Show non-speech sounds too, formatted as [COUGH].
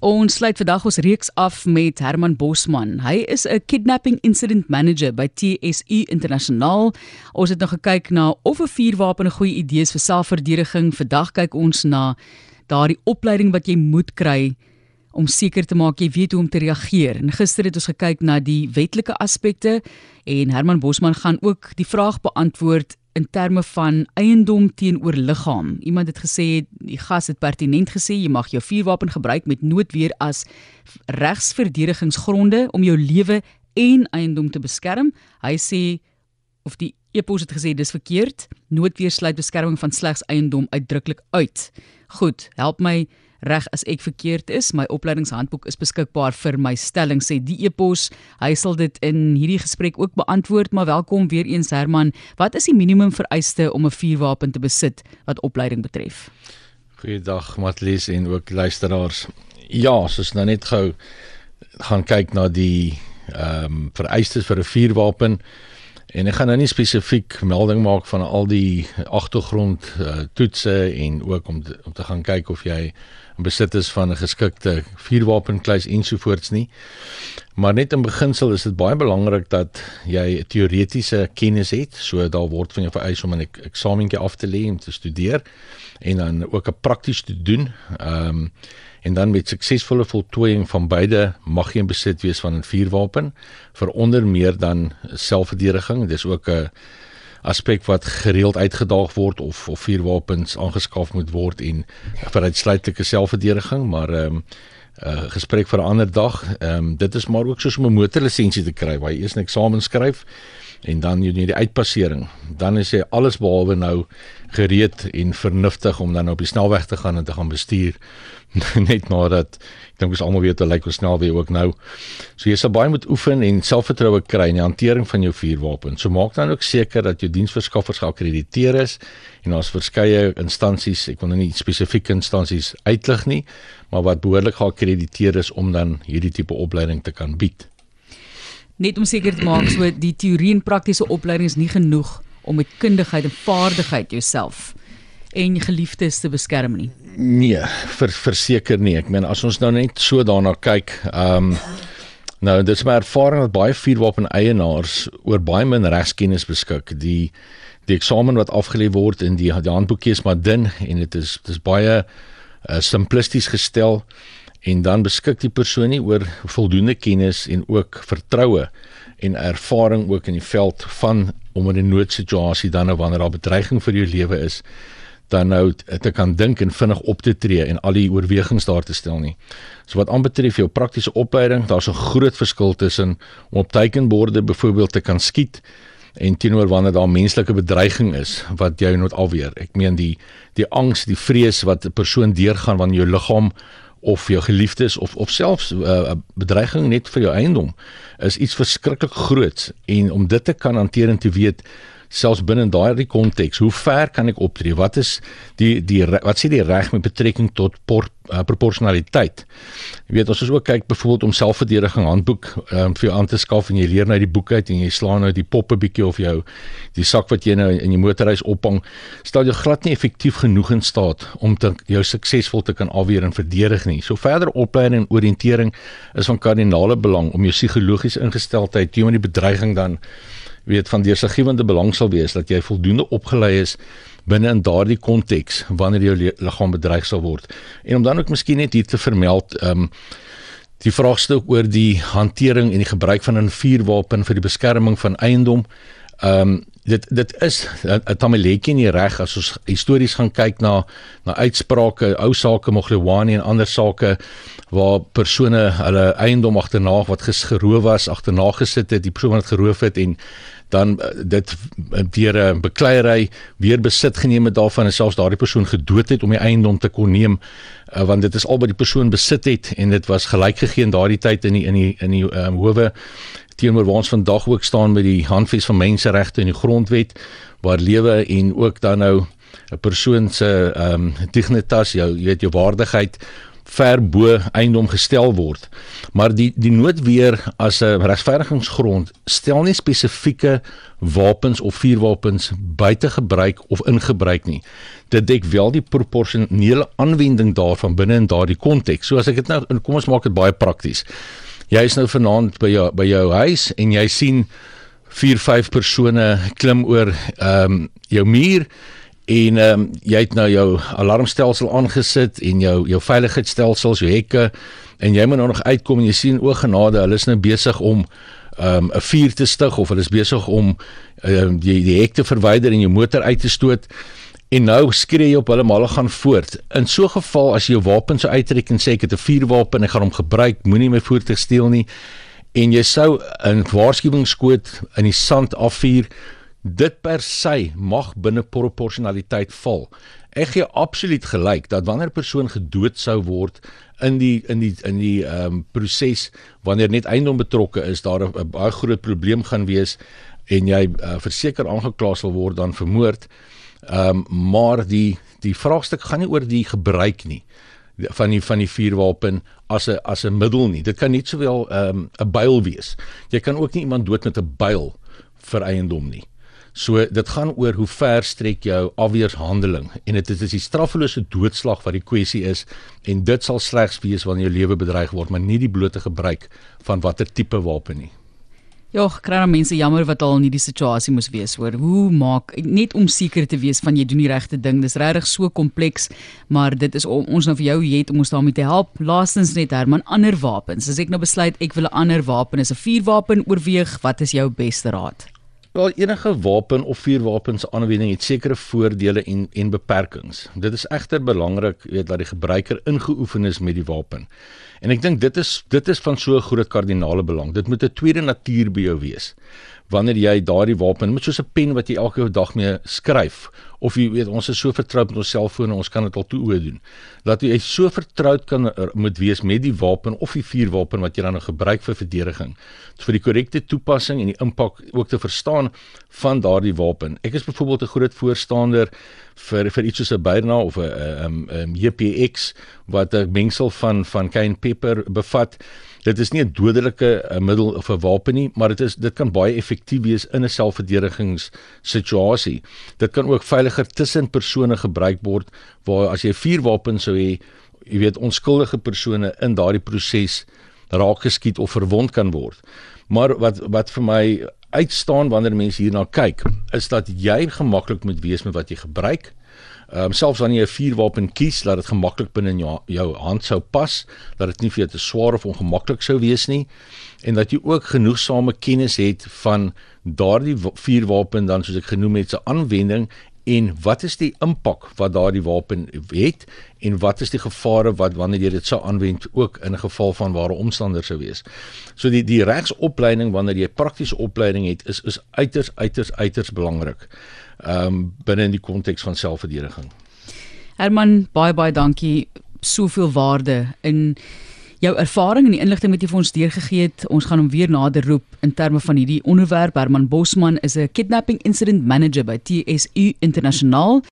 Ons sluit vandag ons reeks af met Herman Bosman. Hy is 'n kidnapping incident manager by TSU Internasionaal. Ons het nou gekyk na of 'n vuurwapen 'n goeie idee is vir selfverdediging. Vandag kyk ons na daardie opleiding wat jy moet kry om seker te maak jy weet hoe om te reageer. En gister het ons gekyk na die wetlike aspekte en Herman Bosman gaan ook die vraag beantwoord in terme van eiendom teenoor liggaam. Iemand het gesê die gas het pertinent gesê jy mag jou vuurwapen gebruik met noodweer as regsverdedigingsgronde om jou lewe en eiendom te beskerm. Hy sê of die epos het gesê dis verkeerd. Noodweer sluit beskerming van slegs eiendom uitdruklik uit. Goed, help my reg as ek verkeerd is. My opleidingshandboek is beskikbaar vir my stelling sê die epos. Hy sal dit in hierdie gesprek ook beantwoord, maar welkom weer eens Herman. Wat is die minimum vereiste om 'n vuurwapen te besit wat opleiding betref? Goeiedag Matlies en ook luisteraars. Ja, soos nou net gou gaan kyk na die ehm um, vereistes vir 'n vuurwapen. En ek gaan nou nie spesifiek melding maak van al die agtergrond uh, toetse en ook om te, om te gaan kyk of jy besit is van 'n geskikte vuurwapenkluis ensovoorts nie. Maar net in beginsel is dit baie belangrik dat jy teoretiese kennis het, so daar word van jou vereis om 'n eksamentjie af te lê om te studeer en dan ook 'n prakties te doen. Ehm um, en dan met suksesvolle voltooiing van beide mag jy in besit wees van 'n vuurwapen vir onder meer dan selfverdediging. Dis ook 'n aspek wat gereeld uitgedaag word of of vuurwapens aangeskaf moet word en vir uitsluitlike selfverdediging, maar ehm um, 'n uh, gesprek vir 'n ander dag. Ehm um, dit is maar ook soos om 'n motorlisensie te kry waar jy eers 'n eksamen skryf en dan jy die uitpassering. Dan is jy alles behalwe nou gereed en vernuftig om dan op die snelweg te gaan en te gaan bestuur [LAUGHS] net nadat ek dink ons almal weet hoe lyk ons snel weer ook nou. So jy sal baie moet oefen en selfvertroue kry in die hantering van jou vuurwapen. So maak dan ook seker dat jou diensverskaffers geakkrediteer is en daar's verskeie instansies, ek wil nou nie spesifieke instansies uitlig nie, maar wat behoorlik geakkrediteer is om dan hierdie tipe opleiding te kan bied. Net om seker te maak so die teorie en praktiese opleiding is nie genoeg om met kundigheid en vaardigheid jouself en geliefdes te beskerm nie. Nee, vir verseker nie. Ek meen as ons nou net so daarna kyk, ehm um, nou dis my ervaring dat baie vuurwapen eienaars oor baie min regskennis beskik. Die die eksamen wat afgelê word in die, die handboekie is maar dun en dit is dis baie uh, simplisties gestel en dan beskik die persoon nie oor voldoende kennis en ook vertroue en ervaring ook in die veld van om in 'n noodsituasie dan nou wanneer daar bedreiging vir jou lewe is dan nou te kan dink en vinnig op te tree en al die oorwegings daar te stel nie. So wat aanbetref jou praktiese opleiding, daar's 'n groot verskil tussen om op teikenborde byvoorbeeld te kan skiet en teenoor wanneer daar menslike bedreiging is wat jou moet afweer. Ek meen die die angs, die vrees wat 'n persoon deurgaan wanneer jou liggaam of jou geliefdes of of selfs 'n uh, bedreiging net vir jou eiendom is iets verskriklik groot. En om dit te kan hanteer en te weet selfs binne daardie konteks, hoe ver kan ek optree? Wat is die die wat sê die reg met betrekking tot por, uh, proporsionaliteit? Jy weet, ons is ook kyk byvoorbeeld om selfverdediging handboek um, vir jou aan te skaf en jy leer nou die boek uit en jy slaan nou die poppe bietjie of jou die sak wat jy nou in jou motorhuis ophang, stel jou glad nie effektief genoeg in staat om te jou suksesvol te kan afweer en verdedig nie. So verder opleiding en oriëntering is van kardinale belang om jou psigologiese ingesteldheid teenoor die bedreiging dan weet van deursiggewende belang sal wees dat jy voldoende opgelei is binne in daardie konteks wanneer jou liggaam bedreig sal word. En om dan ook miskien net hier te vermeld, ehm um, die vraagstuk oor die hantering en die gebruik van 'n vuurwapen vir die beskerming van eiendom. Ehm um, dit dit is 'n tamaletjie in die reg as ons histories gaan kyk na na uitsprake, ou sake Moglewani en ander sake waar persone hulle eiendom agterna wat gesgeroof was, agterna gesit het, die persoon wat geroof het en dan eh, dit deur 'n bekleierery weer besit geneem het daarvan en selfs daardie persoon gedood het om die eiendom te kon neem uh, want dit is al wat die persoon besit het en dit was gelyk gegee in daardie tyd in die in die in die um, howe teenoor waar ons vandag ook staan met die handves van menseregte en die grondwet waar lewe en ook dan nou 'n persoon se ehm um, dignitas jou jy weet jou waardigheid ver bo eiendom gestel word. Maar die die noodweer as 'n regverdigingsgrond stel nie spesifieke wapens of vuurwapens buite gebruik of in gebruik nie. Dit dek wel die proporsionele aanwending daarvan binne in daardie konteks. So as ek dit nou kom ons maak dit baie prakties. Jy is nou vanaand by jou by jou huis en jy sien 4, 5 persone klim oor ehm um, jou muur en ehm um, jy het nou jou alarmstelsel aangesit en jou jou veiligheidsstelsels, jou hekke en jy moet nou nog uitkom en jy sien o genade, hulle is nou besig om ehm um, 'n vuur te stig of hulle is besig om um, die die hek te verwyder en jou motor uit te stoot. En nou skree jy op hulle maar hulle gaan voort. In so 'n geval as jy jou wapen sou uittrek en sê ek het 'n vuurwapen en ek gaan hom gebruik, moenie my voertuig steel nie en jy sou 'n waarskuwingsskoot in die sand afvuur dit per se mag binne proporsionaliteit val. Ek gee absoluut gelyk dat wanneer 'n persoon gedood sou word in die in die in die ehm um, proses wanneer net eiendom betrokke is, daar 'n baie groot probleem gaan wees en jy uh, verseker aangekla sal word dan vermoord. Ehm um, maar die die vraagstuk gaan nie oor die gebruik nie van die van die vuurwapen as 'n as 'n middel nie. Dit kan nie sowel ehm, 'n um, byl wees. Jy kan ook nie iemand dood met 'n byl vir eiendom nie. So dit gaan oor hoe ver strek jou afweershandeling en dit is die straffelose doodslag wat die kwessie is en dit sal slegs wees wanneer jou lewe bedreig word maar nie die blote gebruik van watter tipe wapen nie. Ja, kry dan mense jammer wat al in hierdie situasie moes wees hoor. Hoe maak net om seker te wees van jy doen die regte ding. Dis regtig so kompleks, maar dit is om ons nou vir jou het om ons daarmee te help. Laastens net Herman, ander wapens. As ek nou besluit ek wil 'n ander wapen, is 'n vuurwapen oorweeg, wat is jou beste raad? Wel enige wapen of vuurwapens aanwending het sekere voordele en en beperkings. Dit is egter belangrik weet dat die gebruiker ingeoefen is met die wapen. En ek dink dit is dit is van so groot kardinale belang. Dit moet 'n tweede natuur by jou wees. Wanneer jy daardie wapen met soos 'n pen wat jy elke dag mee skryf of jy weet ons is so vertroud met ons selfone ons kan dit al toe oë doen dat jy so vertroud kan er, moet wees met die wapen of die vuurwapen wat jy dan nou gebruik vir verdediging so vir die korrekte toepassing en die impak ook te verstaan van daardie wapen. Ek is byvoorbeeld 'n groot voorstander vir vir iets soos 'n Byrna of 'n 'n 'n JPX wat 'n mengsel van van cayenne pepper bevat. Dit is nie 'n dodelike eh, middel of 'n wapen nie, maar dit is dit kan baie effektief wees in 'n selfverdedigingssituasie. Dit kan ook veiliger tussen persone gebruik word waar as jy 'n vuurwapen sou hê, jy weet onskuldige persone in daardie proses raak geskiet of verwond kan word. Maar wat wat vir my uitstaan wanneer mense hierna kyk, is dat jy gemaklik moet wees met wat jy gebruik. Ehm um, selfs wanneer jy 'n vuurwapen kies, laat dit gemaklik binne in jou, jou hand sou pas, dat dit nie vir jou te swaar of ongemaklik sou wees nie. En dat jy ook genoegsame kennis het van daardie vuurwapen dan soos ek genoem het se aanwending en wat is die impak wat daardie wapen het en wat is die gevare wat wanneer jy dit sou aanwend ook in 'n geval van ware omstanders sou wees. So die die regsopleiding wanneer jy praktiese opleiding het is is uiters uiters uiters belangrik ehm um, binne in die konteks van selfverdediging. Herman, baie baie dankie. Soveel waarde in jou ervaring en die inligting wat jy vir ons deurgegee het. Ons gaan hom weer nader roep in terme van hierdie onderwerp. Herman Bosman is 'n kidnapping incident manager by TSU Internasionaal.